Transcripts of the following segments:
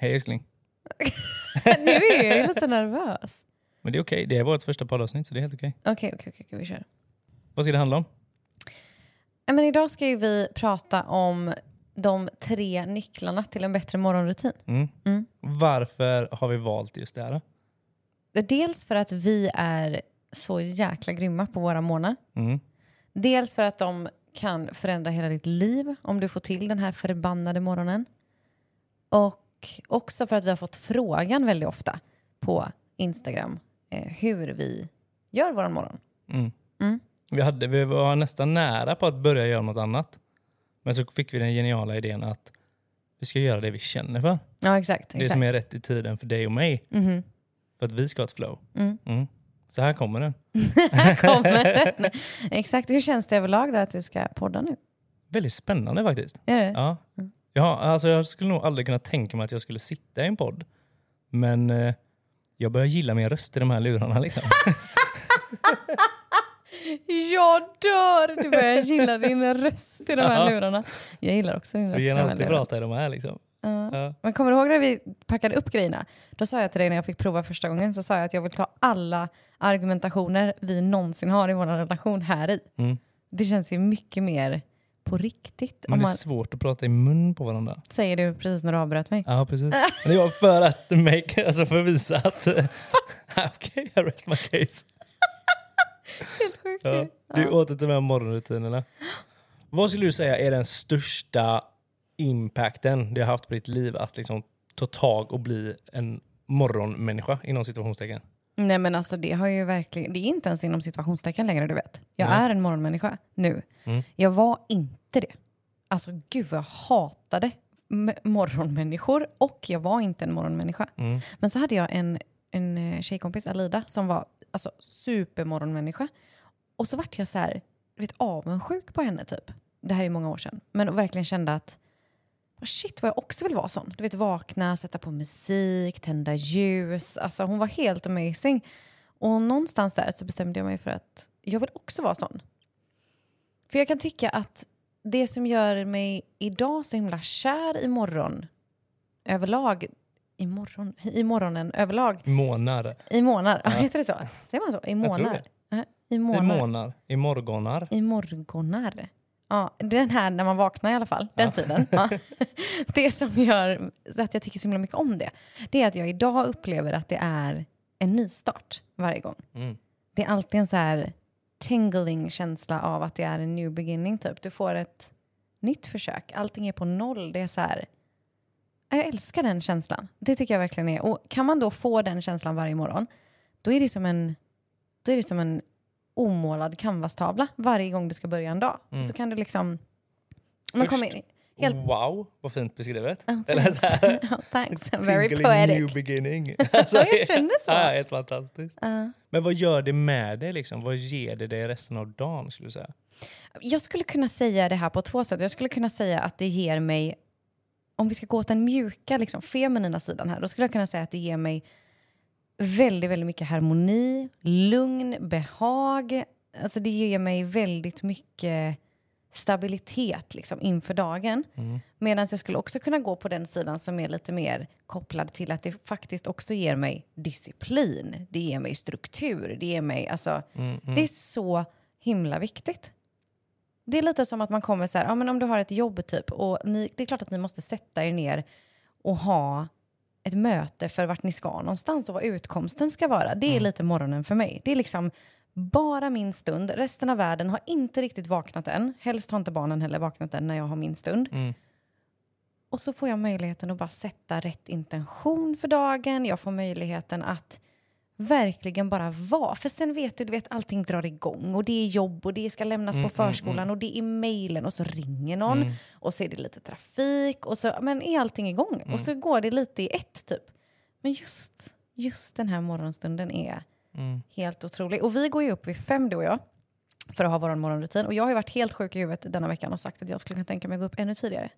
Hej älskling. nu är jag ju lite nervös. Men det är okej, det är vårt första poddavsnitt så det är helt okej. Okej, okej, okej, vi kör. Vad ska det handla om? Men idag ska vi prata om de tre nycklarna till en bättre morgonrutin. Mm. Mm. Varför har vi valt just det här? Dels för att vi är så jäkla grymma på våra morgnar. Mm. Dels för att de kan förändra hela ditt liv om du får till den här förbannade morgonen. Och också för att vi har fått frågan väldigt ofta på Instagram eh, hur vi gör vår morgon. Mm. Mm. Vi, hade, vi var nästan nära på att börja göra något annat. Men så fick vi den geniala idén att vi ska göra det vi känner för. Ja, exakt. Det exakt. som är rätt i tiden för dig och mig. Mhm. För att vi ska ha ett flow. Mm. Mm. Så här kommer den. Här kommer den. Exakt. Hur känns det överlag att du ska podda nu? Väldigt spännande faktiskt. Är det? Ja. Ja, alltså jag skulle nog aldrig kunna tänka mig att jag skulle sitta i en podd. Men eh, jag börjar gilla min röst i de här lurarna. Liksom. Jag dör! Du börjar gilla din röst i de här Ja. lurarna. Jag gillar också Så röst vi i de kan här alltid lurarna. prata i de här. Liksom. Ja. Ja. Men kommer du ihåg när vi packade upp grejerna? Då sa jag till dig när jag fick prova första gången så sa jag att jag vill ta alla argumentationer vi någonsin har i vår relation här i. Mm. Det känns ju mycket mer på riktigt. Men det är man svårt att prata i mun på varandra. säger du precis när du avbröt mig. Ja, precis. Men det var för att make, alltså för att visa att okej, I rest my case. Helt sjukt Ja. Du åter till de här morgonrutinerna. Vad skulle du säga är den största impacten det har haft på ditt liv att liksom ta tag och bli en morgonmänniska inom situationstecken? Nej men alltså det har ju verkligen, det är inte ens inom situationstecken längre du vet. Jag Nej. är en morgonmänniska nu. Mm. Jag var inte det. Alltså gud vad jag hatade morgonmänniskor och jag var inte en morgonmänniska. Mm. Men så hade jag en, en eh, tjejkompis, Alida, som var alltså, supermorgonmänniska. Och så vart jag så här, vet, avundsjuk på henne typ. Det här är många år sedan. Men verkligen kände att "Vad shit vad jag också vill vara sån. Du vet vakna, sätta på musik, tända ljus. Alltså hon var helt amazing. Och någonstans där så bestämde jag mig för att jag vill också vara sån. För jag kan tycka att det som gör mig idag så himla kär i morgon överlag, i, morgon, i morgonen överlag, Månar. i månar, Ja. heter det så? Säger man så? I månar? I I månar. månar. I morgonar. I morgonar. Ja, den här när man vaknar i alla fall, den Ja. tiden. Ja. Det som gör att jag tycker så himla mycket om det, det är att jag idag upplever att det är en nystart varje gång. Mm. Det är alltid en så här tingling känsla av att det är en new beginning typ. Du får ett nytt försök, allting är på noll. Det är så här, jag älskar den känslan. Det tycker jag verkligen är. Och kan man då få den känslan varje morgon, då är det som en, då är det som en omålad canvastavla varje gång du ska börja en dag. Mm. Så kan du liksom... Man Först- kommer in, Helt- Wow, vad fint beskrivet. Oh, Eller så här, Ja, thanks, very poetic. new beginning. Ja, jag känner så. Ja, helt fantastiskt. Ja. Men vad gör det med dig? Liksom? Vad ger det dig resten av dagen? skulle säga? Jag skulle kunna säga det här på två sätt. Jag skulle kunna säga att det ger mig, om vi ska gå åt den mjuka, liksom, feminina sidan här, då skulle jag kunna säga att det ger mig väldigt, väldigt mycket harmoni, lugn, behag. Alltså det ger mig väldigt mycket stabilitet liksom, inför dagen. Mm. Medan jag skulle också kunna gå på den sidan som är lite mer kopplad till att det faktiskt också ger mig disciplin. Det ger mig struktur. Det ger mig, alltså, Mm, mm. det är så himla viktigt. Det är lite som att man kommer så här, ja men om du har ett jobb typ och ni, det är klart att ni måste sätta er ner och ha ett möte för vart ni ska någonstans och vad utkomsten ska vara. Det är Mm. lite morgonen för mig. Det är liksom bara min stund. Resten av världen har inte riktigt vaknat än. Helst har inte barnen heller vaknat än när jag har min stund. Mm. Och så får jag möjligheten att bara sätta rätt intention för dagen. Jag får möjligheten att verkligen bara vara. För sen vet du, du vet allting drar igång och det är jobb och det ska lämnas Mm, på förskolan och det är mejlen och så ringer någon Mm. och så är det lite trafik och så men är allting igång Mm. och så går det lite i ett typ. Men just, just den här morgonstunden är Mm. helt otrolig. Och vi går ju upp vid fem du och jag för att ha vår morgonrutin. Och jag har varit helt sjuk i huvudet denna veckan och sagt att jag skulle kunna tänka mig att gå upp ännu tidigare.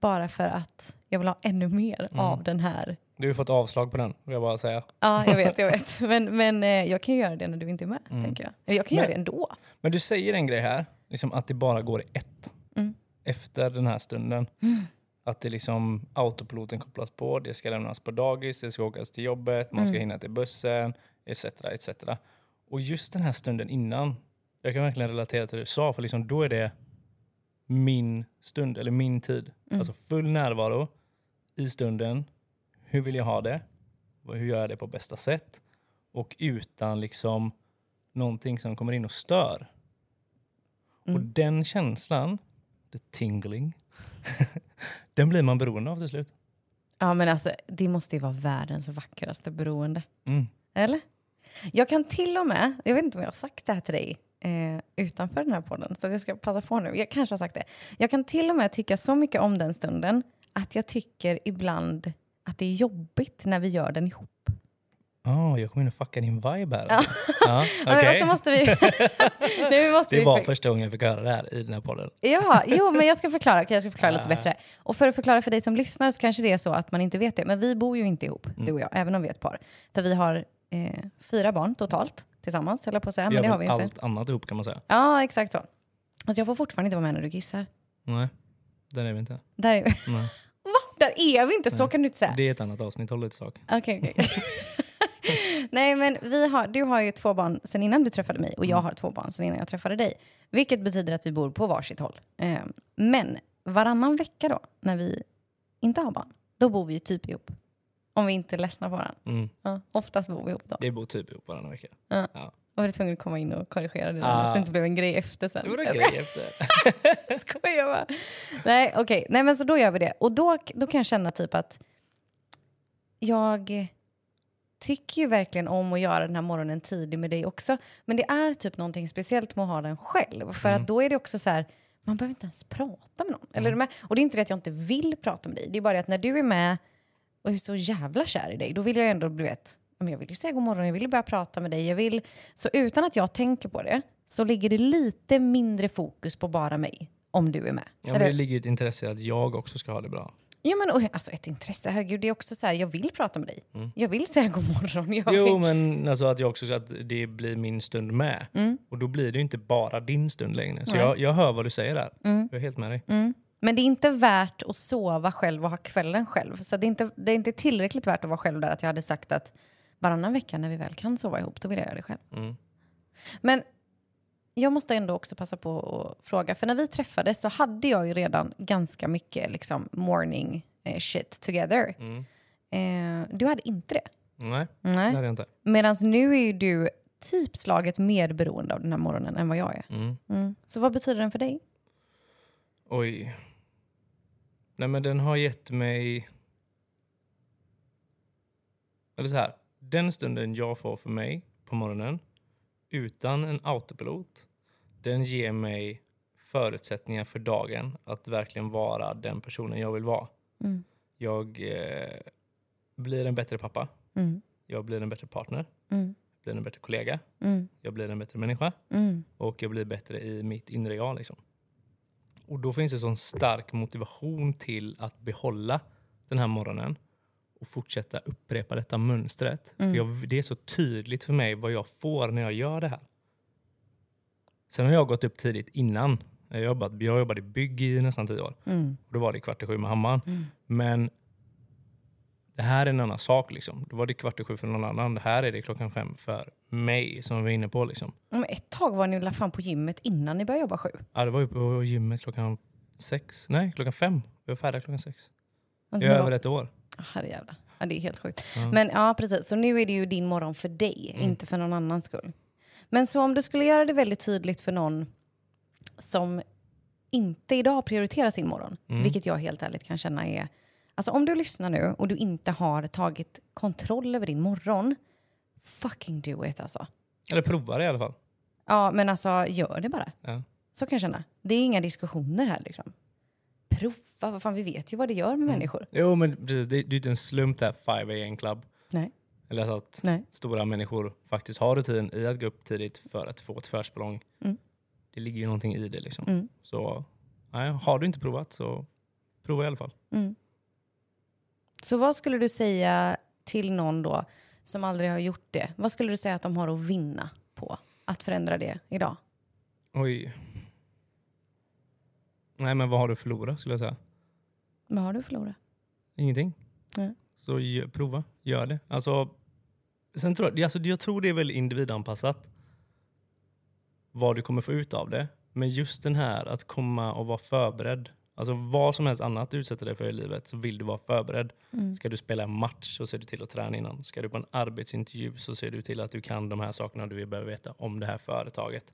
Bara för att jag vill ha ännu mer Mm. av den här. Du har ju fått avslag på den, vill jag bara säga. Ja, jag vet, jag vet. Men, men eh, jag kan ju göra det när du inte är med, Mm. tänker jag. Jag kan Men- göra det ändå. Men du säger en grej här, liksom att det bara går i ett. Mm. Efter den här stunden. Att det liksom autopiloten kopplas på, det ska lämnas på dagis, det ska åkas till jobbet, man ska Mm. hinna till bussen, etc. etc. Och just den här stunden innan, jag kan verkligen relatera till det du sa, för liksom då är det min stund, eller min tid. Mm. Alltså full närvaro i stunden. Hur vill jag ha det? Hur gör jag det på bästa sätt? Och utan liksom någonting som kommer in och stör. Och Mm. den känslan, the tingling, den blir man beroende av till slut. Ja, men alltså det måste ju vara världens vackraste beroende. Mm. Eller? Jag kan till och med, jag vet inte om jag har sagt det här till dig eh, utanför den här podden, så jag ska passa på nu. Jag kanske har sagt det. Jag kan till och med tycka så mycket om den stunden att jag tycker ibland att det är jobbigt när vi gör den ihop. Oh, jag kommer in och fuckar din vibe här. Ja. Ja, Ja, men okej. så måste vi... nu måste Det vi var för- första gången jag fick höra det här i den här podden. Ja, jo, men jag ska förklara, okej, jag ska förklara lite bättre. Och för att förklara för dig som lyssnar så kanske det är så att man inte vet det. Men vi bor ju inte ihop, Mm. du och jag, även om vi är ett par. För vi har eh, fyra barn totalt tillsammans, höll jag på att säga. Vi Men det har vi inte. allt annat ihop kan man säga. Ja, exakt så. Alltså jag får fortfarande inte vara med när du kissar. Nej, där är vi inte. Där är vi. Nej. Va? Där är vi inte, så Nej. kan du inte säga. Det är ett annat avsnitt, håll lite sak. Okej, okej. Nej, men vi har, du har ju två barn sen innan du träffade mig och jag Mm. har två barn sen innan jag träffade dig. Vilket betyder att vi bor på varsitt håll. Eh, men varannan vecka då, när vi inte har barn, då bor vi ju typ ihop. Om vi inte är ledsna på varandra. Mm. Ja, oftast bor vi ihop då. Vi bor typ ihop varannan vecka. Ja. Ja. Och vi är tvungna att komma in och korrigera det där, Ah. så det inte blev en grej efter sen. Det var en Jag grej efter. Skojar bara. Nej, okej. Nej, men så då gör vi det. Och då, då kan jag känna typ att jag tycker ju verkligen om att göra den här morgonen tidig med dig också. Men det är typ någonting speciellt med att ha den själv. För Mm. att då är det också så här, man behöver inte ens prata med någon. Eller är du med? Och det är inte det att jag inte vill prata med dig. Det är bara det att när du är med och är så jävla kär i dig, då vill jag ändå, du vet, jag vill ju säga god morgon, jag vill ju börja prata med dig. Jag vill, så utan att jag tänker på det så ligger det lite mindre fokus på bara mig om du är med. Ja, men Eller- det ligger ju ett intresse i att jag också ska ha det bra. Ja, men och, alltså ett intresse, herregud, det är också så här, jag vill prata med dig. Mm. Jag vill säga god morgon. Jag Jo, vill, men alltså att jag också att det blir min stund med. Mm. Och då blir det ju inte bara din stund längre. Så jag, jag hör vad du säger där. Mm. Jag är helt med dig. Mm. Men det är inte värt att sova själv och ha kvällen själv. Så det är, inte, det är inte tillräckligt värt att vara själv där att jag hade sagt att varannan vecka när vi väl kan sova ihop, då vill jag göra det själv. Mm. Men jag måste ändå också passa på att fråga, för när vi träffades så hade jag ju redan ganska mycket liksom, morning eh, shit together. Mm. Eh, du hade inte det. Nej, Nej. det hade jag inte. Medan nu är ju du typ slaget mer beroende av den här morgonen än vad jag är. Mm. Mm. Så vad betyder den för dig? Oj. Nej men den har gett mig... Eller så här. Den stunden jag får för mig på morgonen utan en autopilot, den ger mig förutsättningar för dagen att verkligen vara den personen jag vill vara. Mm. Jag eh, blir en bättre pappa. Mm. Jag blir en bättre partner. Mm. blir en bättre kollega. Mm. Jag blir en bättre människa. Mm. och jag blir bättre i mitt inre jag. Liksom. Och då finns det sån stark motivation till att behålla den här morgonen och fortsätta upprepa detta mönstret. Mm. För jag, det är så tydligt för mig vad jag får när jag gör det här. Sen har jag gått upp tidigt innan. Jag jobbat, jag jobbade i bygg i nästan tio år. Mm. Och då var det kvart i sju med hammaren. Mm. Men det här är en annan sak. Liksom. Då var det kvart i sju för någon annan. Det här är det klockan fem för mig som vi var inne på. Liksom. Men ett tag var ni la fan på gymmet innan ni började jobba sju. Ja, det var ju på gymmet klockan sex. Nej, klockan fem. Vi var färdiga klockan sex. Alltså, I ni över var... ett år. Ah, herrejävlar. Ja, det är helt sjukt. Ja. Men ja, precis. Så nu är det ju din morgon för dig, Mm. inte för någon annans skull. Men så om du skulle göra det väldigt tydligt för någon som inte idag prioriterar sin morgon, Mm. vilket jag helt ärligt kan känna är... Alltså om du lyssnar nu och du inte har tagit kontroll över din morgon, fucking do it alltså. Eller prova det i alla fall. Ja, men alltså gör det bara. Ja. Så kan jag känna. Det är inga diskussioner här liksom. Prova, vad fan vi vet ju vad det gör med människor. Jo, men precis. Det, det är inte en slump det här 5 AM Club. Nej. Eller så att Nej. stora människor faktiskt har rutin i att gå upp tidigt för att få ett försprång. Mm. Det ligger ju någonting i det. Liksom. Mm. Så nej, har du inte provat så prova i alla fall. Mm. Så vad skulle du säga till någon då som aldrig har gjort det? Vad skulle du säga att de har att vinna på att förändra det idag? Oj. Nej, men vad har du förlorat skulle jag säga? Vad har du förlorat? Ingenting. Nej. Så prova, gör det. Alltså, sen tror jag, alltså, jag tror det är väldigt individanpassat vad du kommer få ut av det. Men just den här att komma och vara förberedd. Alltså vad som helst annat du utsätter dig för i livet så vill du vara förberedd. Mm. Ska du spela en match så ser du till att träna innan. Ska du på en arbetsintervju så ser du till att du kan de här sakerna du behöver veta om det här företaget.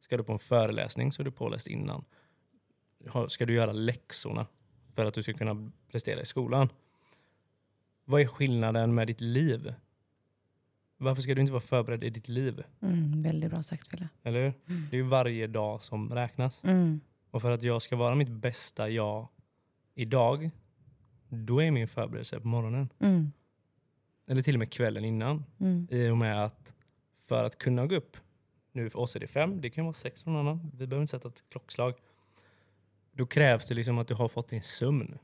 Ska du på en föreläsning så är du påläst innan. Ska du göra läxorna för att du ska kunna prestera i skolan. Vad är skillnaden med ditt liv? Varför ska du inte vara förberedd i ditt liv? Mm, väldigt bra sagt Fille. Eller hur? Det är ju varje dag som räknas. Mm. Och för att jag ska vara mitt bästa jag idag, då är min förberedelse på morgonen. Mm. Eller till och med kvällen innan. Mm. I och med att för att kunna gå upp, nu för oss är det fem, det kan vara sex för någon annan, vi behöver inte sätta ett klockslag. Då krävs det liksom att du har fått din sömn.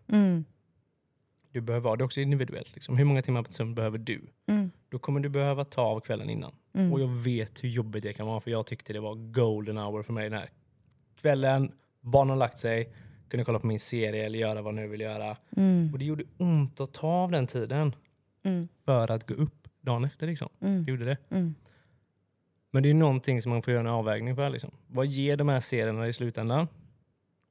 Du behöver vara, det är också individuellt. Liksom. Hur många timmar på sömn behöver du? Mm. Då kommer du behöva ta av kvällen innan. Mm. Och jag vet hur jobbigt det kan vara för jag tyckte det var golden hour för mig den här kvällen. Barnen har lagt sig, kunde kolla på min serie eller göra vad nu vill göra. Mm. Och det gjorde ont att ta av den tiden Mm. för att gå upp dagen efter. Liksom. Mm. Det gjorde det. Mm. Men det är någonting som man får göra en avvägning för. Liksom. Vad ger de här serierna i slutändan?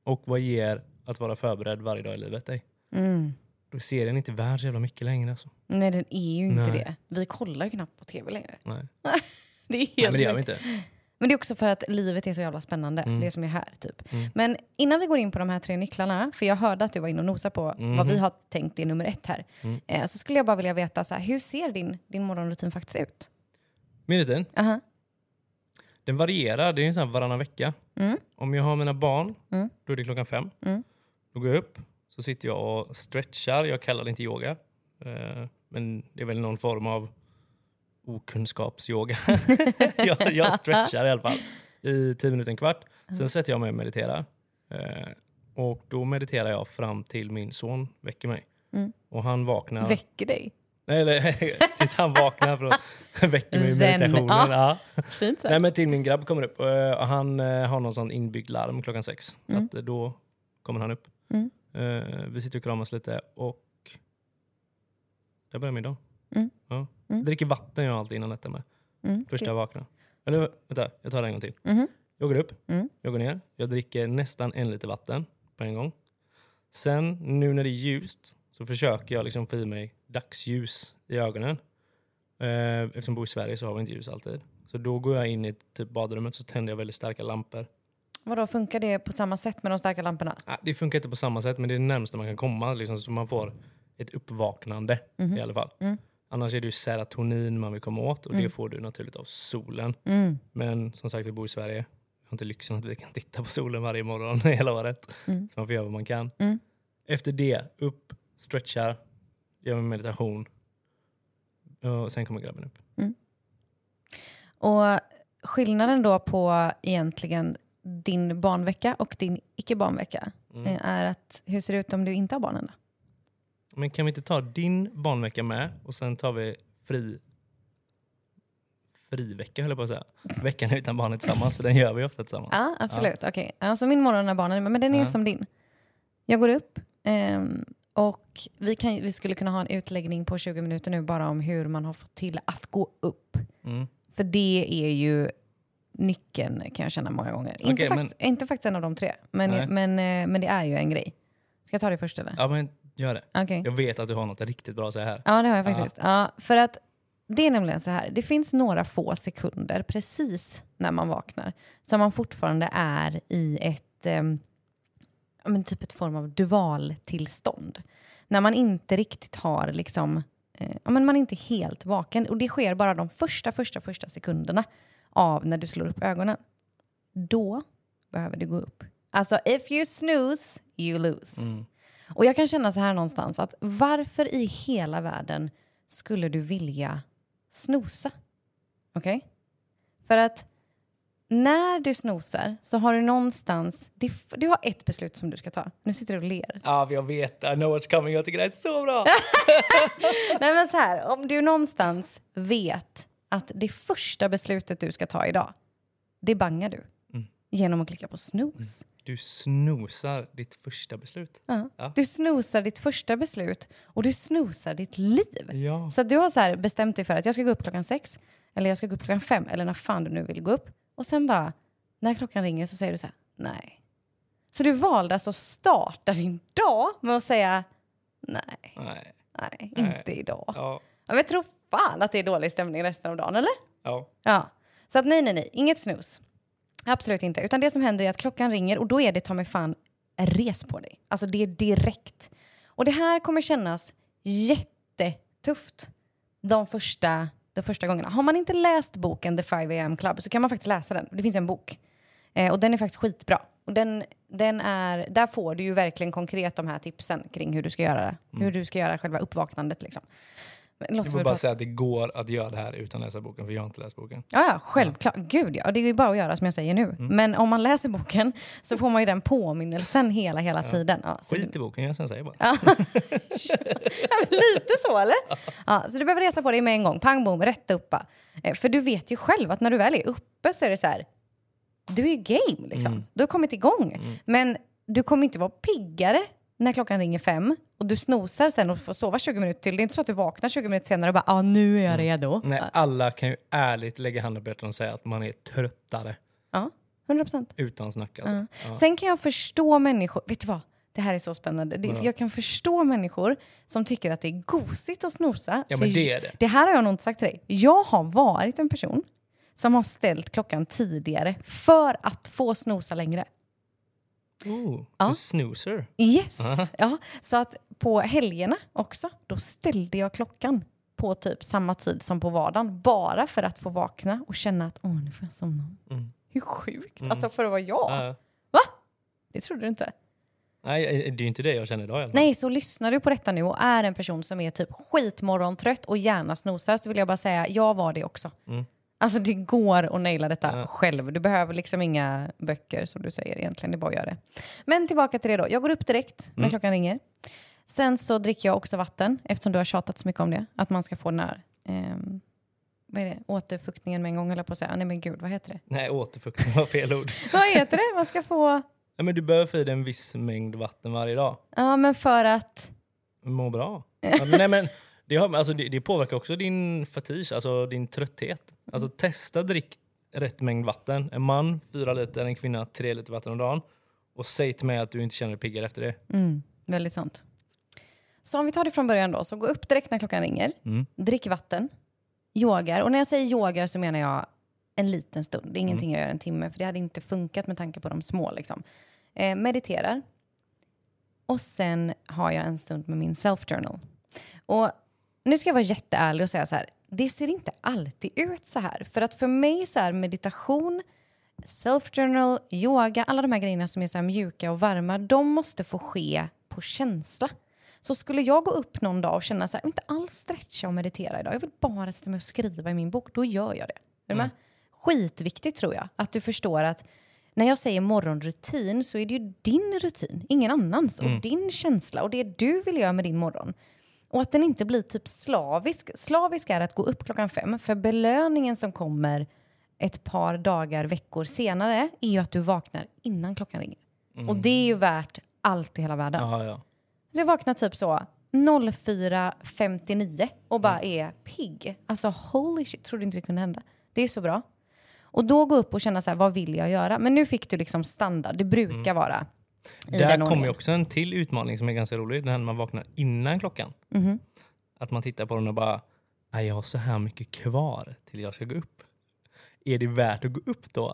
Och vad ger att vara förberedd varje dag i livet dig? Mm. Då är serien inte värd så jävla mycket längre. Alltså. Nej, den är ju inte Nej. det. Vi kollar ju knappt på tv längre. Nej. Det är helt Nej, men det gör vi inte. Men det är också för att livet är så jävla spännande, Mm. det som är här. typ. Mm. Men innan vi går in på de här tre nycklarna, för jag hörde att du var inne och nosade på vad vi har tänkt är nummer ett här. Mhm. Mm. Eh, så skulle jag bara vilja veta, så här, hur ser din, din morgonrutin faktiskt ut? Min rutin, Aha. den varierar. Det är här varannan vecka. Mm. Om jag har mina barn, Mm. då är det klockan fem. Mm. Då går jag upp, så sitter jag och stretchar. Jag kallar det inte yoga. Eh, men det är väl någon form av okunskapsyoga. jag, jag stretchar i alla fall i tio minuter, en kvart. Sen sätter jag mig och mediterar. Eh, och då mediterar jag fram till min son väcker mig. Mm. Och han vaknar... Väcker dig? Nej, eller, tills han vaknar att väcker mig i meditationen. Ja. Ja. Fint. Nej men till min grabb kommer upp eh, och han har någon sån inbyggd larm klockan sex. Mm. Att, då kommer han upp. Mm. Eh, vi sitter och kramas lite och där börjar min dag. Mm. Ja. Mm. Dricker vatten jag alltid innan detta med. Mm. Första jag vaknar. Eller vänta, jag tar det en gång till. Mhm. Jag går upp, Mm. jag går ner, jag dricker nästan en liter vatten på en gång. Sen nu när det är ljust så försöker jag liksom få i mig dagsljus i ögonen. Eh, eftersom jag bor i Sverige så har vi inte ljus alltid. Så då går jag in i typ badrummet så tänder jag väldigt starka lampor. Vadå, funkar det på samma sätt med de starka lamporna? Ah, det funkar inte på samma sätt men det är det närmsta man kan komma. Liksom, så man får ett uppvaknande Mhm. i alla fall. Mm. Annars är det ju serotonin man vill komma åt och det får du naturligt av solen. Mm. Men som sagt, vi bor i Sverige. Vi har inte lyxen att vi kan titta på solen varje morgon hela året. Mm. Så man får göra vad man kan. Mm. Efter det, upp, stretchar, gör en meditation. Och sen kommer grabben upp. Och skillnaden då på egentligen din barnvecka och din icke-barnvecka Mm. eh, är att hur ser det ut om du inte har barnen då? Men kan vi inte ta din barnvecka med och sen tar vi fri frivecka höll jag på att säga. Veckan utan barnet tillsammans för den gör vi ofta tillsammans. Ja, absolut. Okej. Alltså min morgon när barnen men den är Ja. som din. Jag går upp ehm, och vi, kan, vi skulle kunna ha en utläggning på 20 minuter nu bara om hur man har fått till att gå upp. Mm. För det är ju nyckeln kan jag känna många gånger. inte, Okej, men- faktiskt, inte faktiskt en av de tre, men, Nej. men, eh, men det är ju en grej. Ska jag ta det först eller? Ja men gör det. Okej. Jag vet att du har något riktigt bra att säga här. Ja, det har jag faktiskt. Ja, för att det är nämligen så här, det finns några få sekunder precis när man vaknar som man fortfarande är i ett, ja, men typ ett form av dualtillstånd. När man inte riktigt har liksom, eh, ja, men man är inte helt vaken. Och det sker bara de första, första, första sekunderna av när du slår upp ögonen. Då behöver du gå upp. Alltså, if you snooze, you lose. Mm. Och jag kan känna så här någonstans att varför i hela världen skulle du vilja snosa? Okej? För att när du snosar så har du någonstans, du har ett beslut som du ska ta. Nu sitter du och ler. Ja, jag vet. I know what's coming. Jag tycker det är så bra. Nej men så här, om du någonstans vet att det första beslutet du ska ta idag, det bangar du. Mm. Genom att klicka på snooze. Du snosar ditt första beslut. Ja. Ja. Du snosar ditt första beslut och du snosar ditt liv. Ja. Så du har så här bestämt dig för att jag ska gå upp klockan sex, eller jag ska gå upp klockan fem, eller när fan du nu vill gå upp. Och sen bara, när klockan ringer så säger du så här, nej. Så du valde alltså att starta din dag med att säga, nej, Nej. nej, Nej. inte idag. Ja. Jag tror fan att det är dålig stämning resten av dagen, eller? Ja. Ja. Så att nej, nej, nej, inget snus. Absolut inte. Utan det som händer är att klockan ringer och då är det ta mig fan res på dig. Alltså det är direkt. Och det här kommer kännas jättetufft de första, de första gångerna. Har man inte läst boken The 5 am Club så kan man faktiskt läsa den. Det finns en bok. Eh, och den är faktiskt skitbra. Och den, den är, där får du ju verkligen konkret de här tipsen kring hur du ska göra det. Hur du ska göra själva uppvaknandet liksom. Vill vi bara säga att det går att göra det här utan att läsa boken, för jag har inte läst boken. Ja, ja, självklart. Gud ja, det är ju bara att göra som jag säger nu. Mm. Men om man läser boken så får man ju den påminnelsen hela, hela tiden. Ja, Skit i boken, jag sen säger bara. Ja, Lite så eller? Ja, så du behöver resa på dig med en gång. Pang bom, rätt upp. Eh, För du vet ju själv att när du väl är uppe så är det så här. Du är game liksom. Du har kommit igång. Men du kommer inte vara piggare när klockan ringer fem och du snosar sen och får sova 20 minuter till. Det är inte så att du vaknar 20 minuter senare och bara ah, nu är jag redo. Nej, alla kan ju ärligt lägga handen på hjärtat och säga att man är tröttare. Ja, 100 procent. Utan snack alltså. Ja. Sen kan jag förstå människor, vet du vad? Det här är så spännande. Det, jag kan förstå människor som tycker att det är gosigt att snosa. Ja, men det är det. Det här har jag nog inte sagt till dig. Jag har varit en person som har ställt klockan tidigare för att få snosa längre. Oh, Ja. du snoozer. Yes! Ja, så att på helgerna också, då ställde jag klockan på typ samma tid som på vardagen. Bara för att få vakna och känna att åh, nu får jag somna. Mm. Hur sjukt! Alltså för att vara jag. Ja. Va? Det trodde du inte? Nej, det är inte det jag känner idag. Nej, så lyssnar du på detta nu och är en person som är typ skitmorgontrött och gärna snosar så vill jag bara säga, jag var det också. Mm. Alltså det går att naila detta Ja. själv. Du behöver liksom inga böcker som du säger egentligen, det är bara att göra det. Men tillbaka till det då. Jag går upp direkt när Mm. klockan ringer. Sen så dricker jag också vatten eftersom du har tjatat så mycket om det. Att man ska få den här, ehm, vad är det, återfuktningen med en gång höll jag på att säga. Ah, nej men gud, vad heter det? Nej, återfuktning var fel ord. vad heter det? Man ska få, Nej, men du behöver få i dig en viss mängd vatten varje dag. ja men för att, Må bra. Ja, men nej, men det, har, alltså, det, det påverkar också din fatige, alltså din trötthet. Alltså testa drick rätt mängd vatten. En man fyra liter, en kvinna tre liter vatten om dagen. Och säg till mig att du inte känner dig piggare efter det. Mm, väldigt sant. Så om vi tar det från början då, så gå upp direkt när klockan ringer, Mm. drick vatten, yogar. Och när jag säger yogar så menar jag en liten stund. Det är ingenting jag gör en timme, för det hade inte funkat med tanke på de små. Liksom. Eh, mediterar. Och sen har jag en stund med min self-journal. Och nu ska jag vara jätteärlig och säga så här, det ser inte alltid ut så här. För att för mig så är meditation, self-journal, yoga, alla de här grejerna som är så mjuka och varma, de måste få ske på känsla. Så skulle jag gå upp någon dag och känna så här, inte alls stretcha och meditera idag, jag vill bara sätta mig och skriva i min bok, då gör jag det. Är med? Skitviktigt tror jag, att du förstår att när jag säger morgonrutin så är det ju din rutin, ingen annans, och din känsla och det du vill göra med din morgon. Och att den inte blir typ slavisk. Slavisk är att gå upp klockan fem, för belöningen som kommer ett par dagar, veckor senare är ju att du vaknar innan klockan ringer. Och det är ju värt allt i hela världen. Ja, ja. Så jag vaknar typ så 04.59 och bara är pigg. Alltså holy shit, trodde inte det kunde hända. Det är så bra. Och då gå upp och känna så här, vad vill jag göra? Men nu fick du liksom standard, det brukar vara i Där kommer ju också en till utmaning som är ganska rolig. Den här när man vaknar innan klockan. Mhm. Att man tittar på den och bara, "Nej, jag har så här mycket kvar till jag ska gå upp. Är det värt att gå upp då?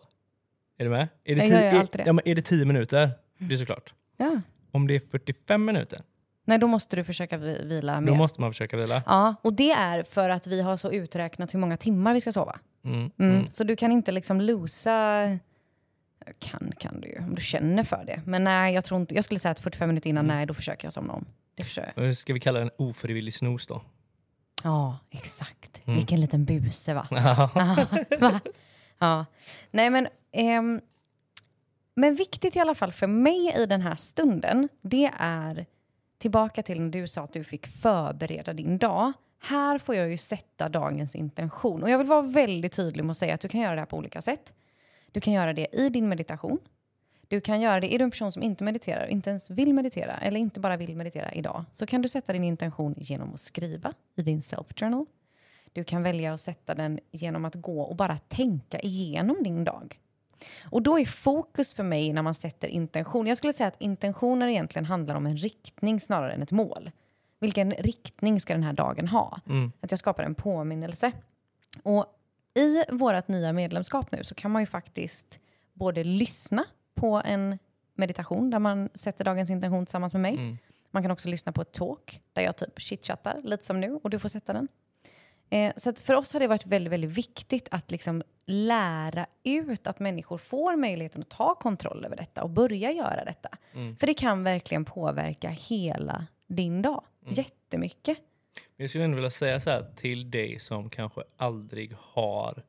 Är du med? Är det, Jag gör är, alltid det. Ja, men är det 10 minuter? Det är såklart. Ja. Om det är 45 minuter, Nej, då måste du försöka vi- vila mer. då måste man försöka vila. Ja, och det är för att vi har så uträknat hur många timmar vi ska sova. Mm. Mm. Mm. Så du kan inte liksom losa... Kan, kan du ju, om du känner för det. Men nej, jag tror inte... Jag skulle säga att 45 minuter innan, Mm. nej, då försöker jag somna om. Det försöker jag. Ska vi kalla den ofrivillig snooze då? Ja, exakt. Mm. Vilken liten buse, va? Va? Ja. Nej, men... ehm, men viktigt i alla fall för mig i den här stunden, det är tillbaka till när du sa att du fick förbereda din dag. Här får jag ju sätta dagens intention. Och jag vill vara väldigt tydlig med att säga att du kan göra det här på olika sätt. Du kan göra det i din meditation. Du kan göra det, är du en person som inte mediterar, inte ens vill meditera eller inte bara vill meditera idag så kan du sätta din intention genom att skriva i din self-journal. Du kan välja att sätta den genom att gå och bara tänka igenom din dag. Och då är fokus för mig när man sätter intention, jag skulle säga att intentioner egentligen handlar om en riktning snarare än ett mål. Vilken riktning ska den här dagen ha? Att jag skapar en påminnelse. Och i vårt nya medlemskap nu så kan man ju faktiskt både lyssna på en meditation där man sätter dagens intention tillsammans med mig. Man kan också lyssna på ett talk där jag typ chitchattar lite som nu och du får sätta den. Eh, så för oss har det varit väldigt, väldigt viktigt att liksom lära ut att människor får möjligheten att ta kontroll över detta och börja göra detta. För det kan verkligen påverka hela din dag jättemycket. Jag skulle ändå vilja säga så här till dig som kanske aldrig har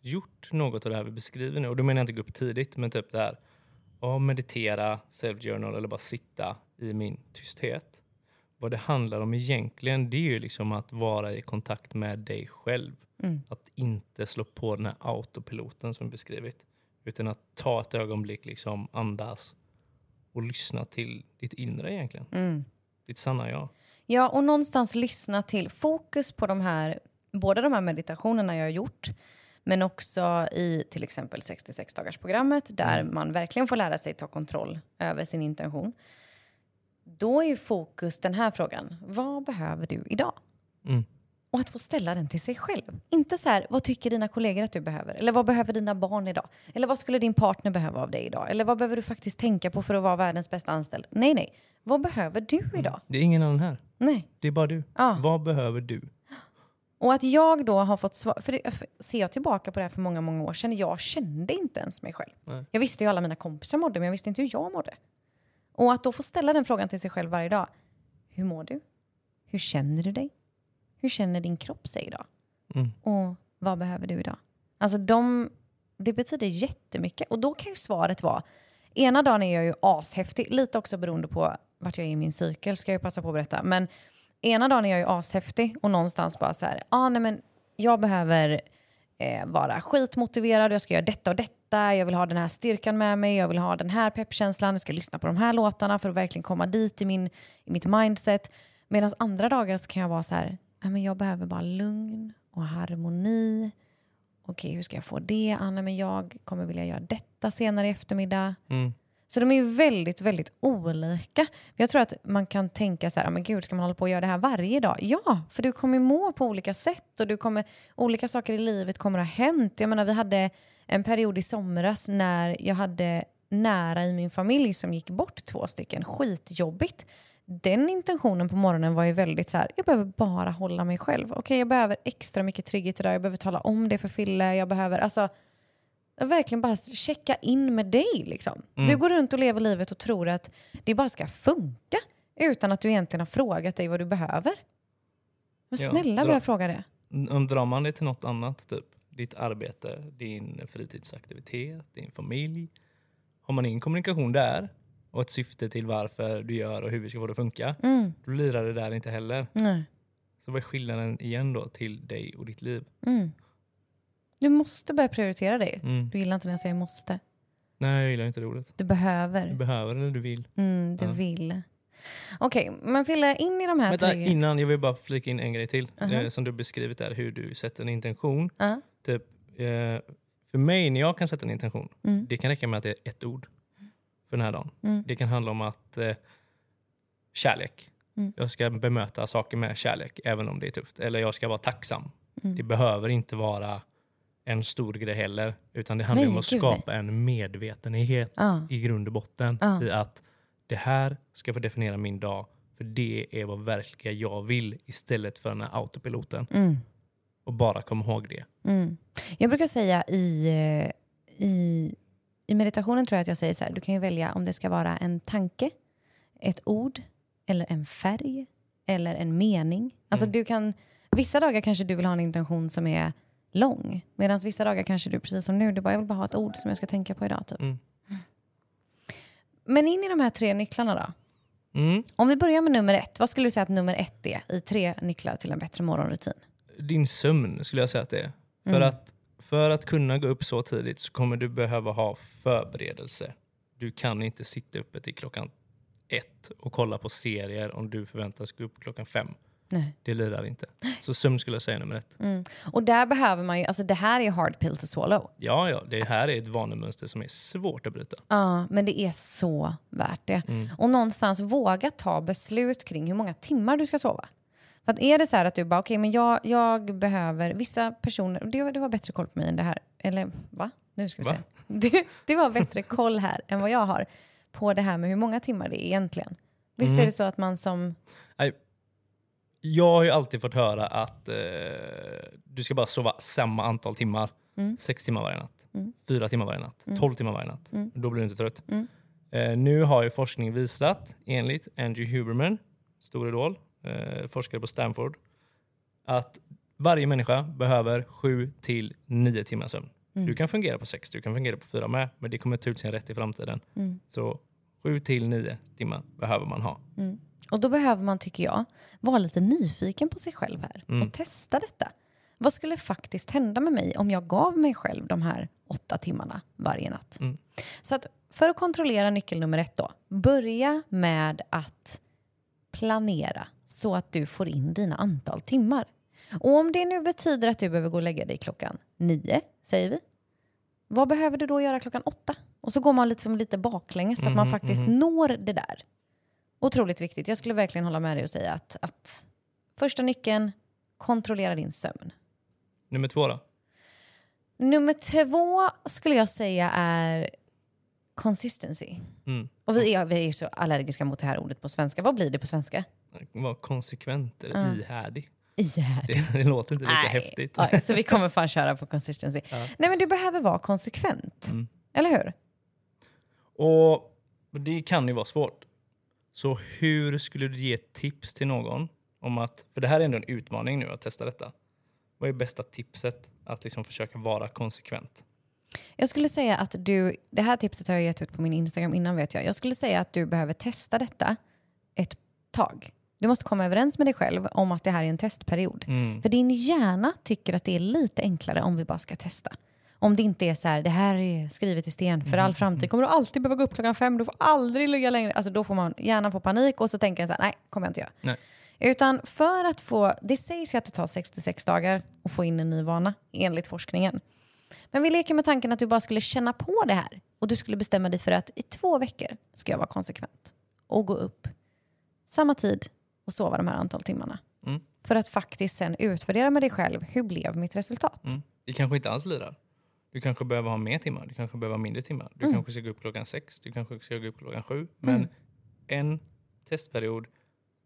gjort något av det här vi beskriver nu. Och då menar jag inte gå upp tidigt, men typ det här. att meditera, self-journal eller bara sitta i min tysthet. Vad det handlar om egentligen, det är ju liksom att vara i kontakt med dig själv. Att inte slå på den här autopiloten som beskrivit. Utan att ta ett ögonblick, liksom andas och lyssna till ditt inre egentligen. Ditt sanna jag. Ja, och någonstans lyssna till fokus på de här, både de här meditationerna jag har gjort, men också i till exempel 66-dagarsprogrammet där man verkligen får lära sig ta kontroll över sin intention. Då är fokus den här frågan, vad behöver du idag? Mm. Och att få ställa den till sig själv. Inte så här, vad tycker dina kollegor att du behöver? Eller vad behöver dina barn idag? Eller vad skulle din partner behöva av dig idag? Eller vad behöver du faktiskt tänka på för att vara världens bästa anställd? Nej, nej. Vad behöver du idag? Det är ingen annan här. Nej. Det är bara du. Ja. Vad behöver du? Och att jag då har fått svar, för, det, för ser jag tillbaka på det här för många, många år sedan, jag kände inte ens mig själv. Nej. Jag visste hur alla mina kompisar mådde, men jag visste inte hur jag mådde. Och att då få ställa den frågan till sig själv varje dag. Hur mår du? Hur känner du dig? Hur känner din kropp sig idag? Mm. Och vad behöver du idag? Alltså de, det betyder jättemycket. Och då kan ju svaret vara, ena dagen är jag ju ashäftig, lite också beroende på vart jag är i min cykel, ska jag passa på att berätta. Men ena dagen är jag ju ashäftig och någonstans bara så här, ah, nej men jag behöver eh, vara skitmotiverad, jag ska göra detta och detta, jag vill ha den här styrkan med mig, jag vill ha den här peppkänslan, jag ska lyssna på de här låtarna för att verkligen komma dit i, min, i mitt mindset. Medan andra dagar så kan jag vara så här, "Nej, men jag behöver bara lugn och harmoni. Okej, hur ska jag få det? Ah, nej, men jag kommer vilja göra detta senare i eftermiddag. Mm. Så de är ju väldigt, väldigt olika. Jag tror att man kan tänka så här, ah, men gud, ska man hålla på och göra det här varje dag? Ja, för du kommer må på olika sätt och du kommer, olika saker i livet kommer att ha hänt. Jag menar, vi hade en period i somras när jag hade nära i min familj som gick bort två stycken. Skitjobbigt. Den intentionen på morgonen var ju väldigt så här, jag behöver bara hålla mig själv. Okej, jag behöver extra mycket trygghet idag, jag behöver tala om det för Fille, jag behöver, alltså verkligen bara checka in med dig. Liksom. Du går runt och lever livet och tror att det bara ska funka utan att du egentligen har frågat dig vad du behöver. Men Ja, snälla dra- börja fråga det. Drar man det till något annat, typ ditt arbete, din fritidsaktivitet, din familj. Har man ingen kommunikation där och ett syfte till varför du gör och hur vi ska få det att funka, Mm. då lirar det där inte heller. Nej. Så vad är skillnaden igen då till dig och ditt liv? Mm. Du måste börja prioritera dig. Mm. Du gillar inte när jag säger måste. Nej, jag gillar inte det ordet. Du Du behöver. behöver eller du vill. Mm, du Ja. vill. Okej, men Fille, in i de här Vänta, tre... innan, jag vill bara flika in en grej till. Aha. eh, som du beskrivit där, hur du sätter en intention. Ja. Typ, eh, för mig, när jag kan sätta en intention, Mm. det kan räcka med att det är ett ord för den här dagen. Mm. Det kan handla om att eh, kärlek. Mm. Jag ska bemöta saker med kärlek, även om det är tufft. Eller jag ska vara tacksam. Mm. Det behöver inte vara en stor grej heller. Utan det handlar Nej, om att gud, nej. skapa en medvetenhet Ja. i grund och botten. Ja. I att det här ska få definiera min dag. För det är vad verkligen jag vill istället för den här autopiloten. Mm. Och bara kom ihåg det. Mm. Jag brukar säga i, eh, i, i meditationen tror jag att jag säger så här, du kan ju välja om det ska vara en tanke, ett ord eller en färg eller en mening. Alltså Mm. du kan, vissa dagar kanske du vill ha en intention som är lång, medan vissa dagar kanske du, precis som nu, du bara, jag vill bara ha ett ord som jag ska tänka på idag. Typ. Mm. Men in i de här tre nycklarna då. Mm. Om vi börjar med nummer ett, vad skulle du säga att nummer ett är i tre nycklar till en bättre morgonrutin? Din sömn skulle jag säga att det är. För Mm. att För att kunna gå upp så tidigt så kommer du behöva ha förberedelse. Du kan inte sitta uppe till klockan ett och kolla på serier om du förväntas gå upp klockan fem. Nej. Det lirar inte. Så sömn skulle jag säga nummer ett. Mm. Och där behöver man ju, alltså det här är hard pill to swallow. Ja, ja, det här är ett vanemönster som är svårt att bryta. Ja, men det är så värt det. Mm. Och någonstans våga ta beslut kring hur många timmar du ska sova. För att är det så här att du bara, okej, men jag, jag behöver, vissa personer, du, du har bättre koll på mig än det här, eller va? Nu ska vi Va? se. Du, du har bättre koll här än vad jag har på det här med hur många timmar det är egentligen. Visst Mm. är det så att man som, jag har ju alltid fått höra att eh, du ska bara sova samma antal timmar. Mm. Sex timmar varje natt, Mm. fyra timmar varje natt, Mm. tolv timmar varje natt. Mm. Då blir du inte trött. Mm. Eh, nu har ju forskning visat, enligt Andrew Huberman, stor idol, eh, forskare på Stanford, att varje människa behöver sju till nio timmar sömn. Mm. Du kan fungera på sex, du kan fungera på fyra med, men det kommer ta ut sin rätt i framtiden. Så sju till nio timmar behöver man ha. Och då behöver man, tycker jag, vara lite nyfiken på sig själv här Mm. och testa detta. Vad skulle faktiskt hända med mig om jag gav mig själv de här åtta timmarna varje natt? Mm. Så att för att kontrollera nyckel nummer ett då, börja med att planera så att du får in dina antal timmar. Och om det nu betyder att du behöver gå och lägga dig klockan nio, säger vi. Vad behöver du då göra klockan åtta? Och så går man lite, som lite baklänges så att man Mhm, faktiskt mhm. når det där. Otroligt viktigt. Jag skulle verkligen hålla med dig och säga att, att första nyckeln, kontrollera din sömn. Nummer två då? Nummer två skulle jag säga är consistency. Mm. Och vi är, vi är så allergiska mot det här ordet på svenska. Vad blir det på svenska? Var konsekvent eller Ja. ihärdig. Ihärdig. Det, det låter inte lika Nej. häftigt. Ja, så vi kommer fan köra på consistency. Ja. Nej men du behöver vara konsekvent. Mm. Eller hur? Och det kan ju vara svårt. Så hur skulle du ge tips till någon om att, för det här är ändå en utmaning nu att testa detta. Vad är bästa tipset att liksom försöka vara konsekvent? Jag skulle säga att du, det här tipset har jag gett ut på min Instagram innan vet jag. Jag skulle säga att du behöver testa detta ett tag. Du måste komma överens med dig själv om att det här är en testperiod. Mm. För din hjärna tycker att det är lite enklare om vi bara ska testa. Om det inte är så här, det här är skrivet i sten för all framtid. Kommer du alltid behöva gå upp klockan fem, du får aldrig ligga längre. Alltså då får man gärna få panik och så tänker jag så här, nej, kommer jag inte göra. Nej. Utan för att få, det sägs ju att det tar 66 dagar att få in en ny vana enligt forskningen. Men vi leker med tanken att du bara skulle känna på det här och du skulle bestämma dig för att i två veckor ska jag vara konsekvent och gå upp samma tid och sova de här antal timmarna. Mm. För att faktiskt sen utvärdera med dig själv, hur blev mitt resultat? Mm. Det kanske inte alls lirar. Du kanske behöver ha mer timmar, du kanske behöver ha mindre timmar. Du Mm. kanske ska gå upp klockan sex, du kanske ska gå upp klockan sju. Men en testperiod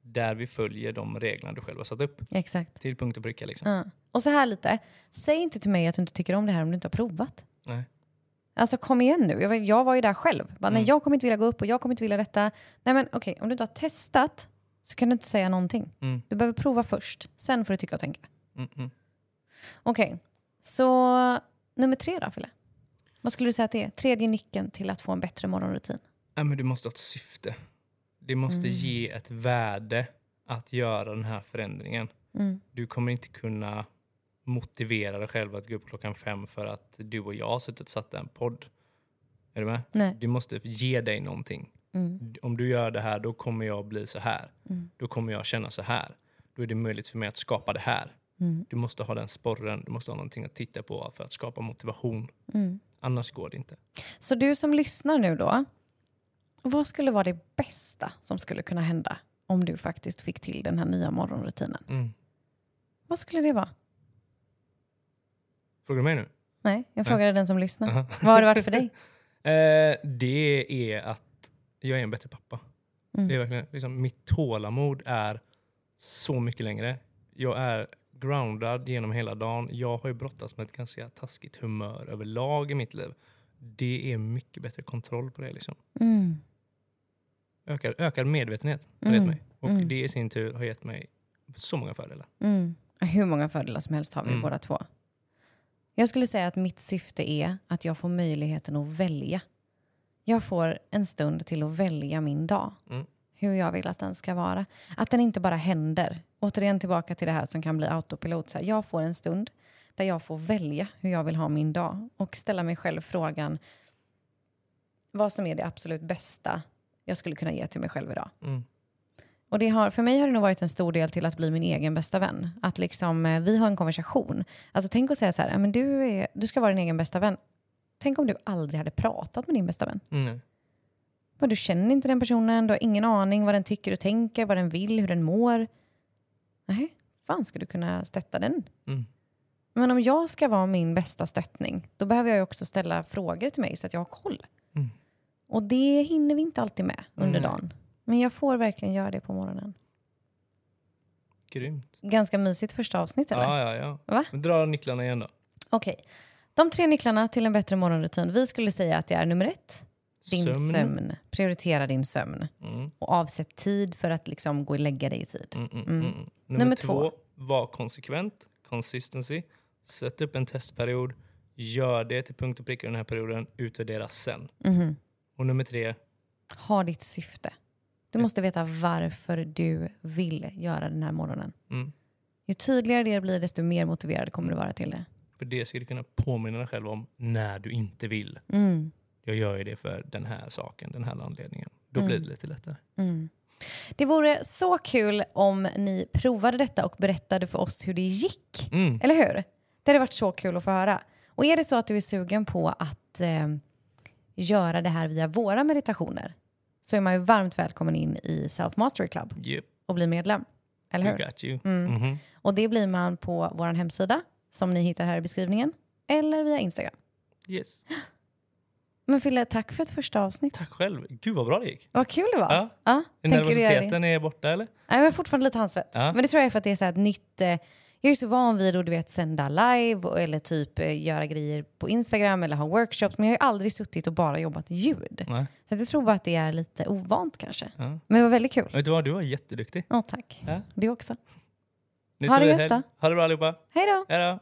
där vi följer de reglerna du själv har satt upp. Exakt. Till punkt och pricka liksom. Ja. Och så här lite, säg inte till mig att du inte tycker om det här om du inte har provat. Nej. Alltså kom igen nu, jag var, jag var ju där själv. Bara, Nej, Mm. jag kommer inte vilja gå upp och jag kommer inte vilja detta. Nej men okej, om du inte har testat så kan du inte säga någonting. Mm. Du behöver prova först, sen får du tycka och tänka. Mm, mm. Okej, så nummer tre då Fille? Vad skulle du säga att det är? Tredje nyckeln till att få en bättre morgonrutin. Nej, men du måste ha ett syfte. Det måste Mm. ge ett värde att göra den här förändringen. Mm. Du kommer inte kunna motivera dig själv att gå upp klockan fem för att du och jag har suttit och satt en podd. Är du med? Nej. Du måste ge dig någonting. Mm. Om du gör det här, då kommer jag bli så här. Mm. Då kommer jag känna så här. Då är det möjligt för mig att skapa det här. Mm. Du måste ha den sporren, du måste ha någonting att titta på för att skapa motivation. Mm. Annars går det inte. Så du som lyssnar nu då, vad skulle vara det bästa som skulle kunna hända om du faktiskt fick till den här nya morgonrutinen? Mm. Vad skulle det vara? Frågar du mig nu? Nej, jag frågade den som lyssnar. Aha. Vad har det varit för dig? Eh, det är att jag är en bättre pappa. Mm. Det är verkligen, liksom, mitt tålamod är så mycket längre. Jag är groundad genom hela dagen. Jag har ju brottats med ett ganska taskigt humör överlag i mitt liv. Det är mycket bättre kontroll på det. Liksom. Mm. Ökad, ökad medvetenhet har Mm. gett mig. Och Mm. det i sin tur har gett mig så många fördelar. Mm. Hur många fördelar som helst har vi Mm. båda två. Jag skulle säga att mitt syfte är att jag får möjligheten att välja. Jag får en stund till att välja min dag. Mm. Hur jag vill att den ska vara. Att den inte bara händer. Återigen tillbaka till det här som kan bli autopilot. Så här, jag får en stund där jag får välja hur jag vill ha min dag och ställa mig själv frågan vad som är det absolut bästa jag skulle kunna ge till mig själv idag. Mm. Och det har, för mig har det nog varit en stor del till att bli min egen bästa vän. Att liksom, eh, vi har en konversation. Alltså tänk att säga så här, "Ja, men du, är, du ska vara din egen bästa vän. Tänk om du aldrig hade pratat med din bästa vän. Mm. Men Du känner inte den personen, du har ingen aning vad den tycker och tänker, vad den vill, hur den mår. Nej, fan ska du kunna stötta den? Mm. Men om jag ska vara min bästa stöttning, då behöver jag också ställa frågor till mig så att jag har koll. Mm. Och det hinner vi inte alltid med under Nej. dagen. Men jag får verkligen göra det på morgonen. Grymt. Ganska mysigt första avsnitt eller? Ja, ja, ja. Va? Dra nycklarna igen då. Okej. De tre nycklarna till en bättre morgonrutin. Vi skulle säga att det är nummer ett, din sömn. Prioritera din sömn. Mm. Och avsätt tid för att liksom gå och lägga dig i tid. Mm, mm, Mm. mm. Nummer, Nummer två, var konsekvent. Consistency. Sätt upp en testperiod. Gör det till punkt och pricka den här perioden. Utvärdera sen. Mhm. Och nummer tre, Ha ditt syfte. Du måste veta varför du vill göra den här morgonen. mm. Ju tydligare det blir, desto mer motiverad kommer du vara till det. för det ska du kunna påminna dig själv om när du inte vill. Mm. Jag gör ju det för den här saken, den här anledningen. Då Mm. blir det lite lättare. Mm. Det vore så kul om ni provade detta och berättade för oss hur det gick. Mm. Eller hur? Det hade varit så kul att få höra. Och är det så att du är sugen på att eh, göra det här via våra meditationer så är man ju varmt välkommen in i Self Mastery Club Yep, och bli medlem. Eller we hur? got you. Mm. Mhm. Och det blir man på vår hemsida som ni hittar här i beskrivningen eller via Instagram. Yes. Men Fille, tack för ett första avsnitt. Tack själv. Gud vad bra det gick. Vad kul det var. Ja. Ja? Nervositeten är borta eller? Nej, jag har fortfarande lite handsvett. Ja. Men det tror jag är för att det är så ett nytt... Eh, jag är så van vid att du vet, sända live och, eller typ eh, göra grejer på Instagram eller ha workshops. Men jag har ju aldrig suttit och bara jobbat ljud. Nej. Så jag tror bara att det är lite ovant kanske. Ja. Men det var väldigt kul. Vet du vad, du var jätteduktig. Åh, tack. Ja. Du också. Nu Ha det gött då. Ha det bra allihopa. Hej då! Hej då.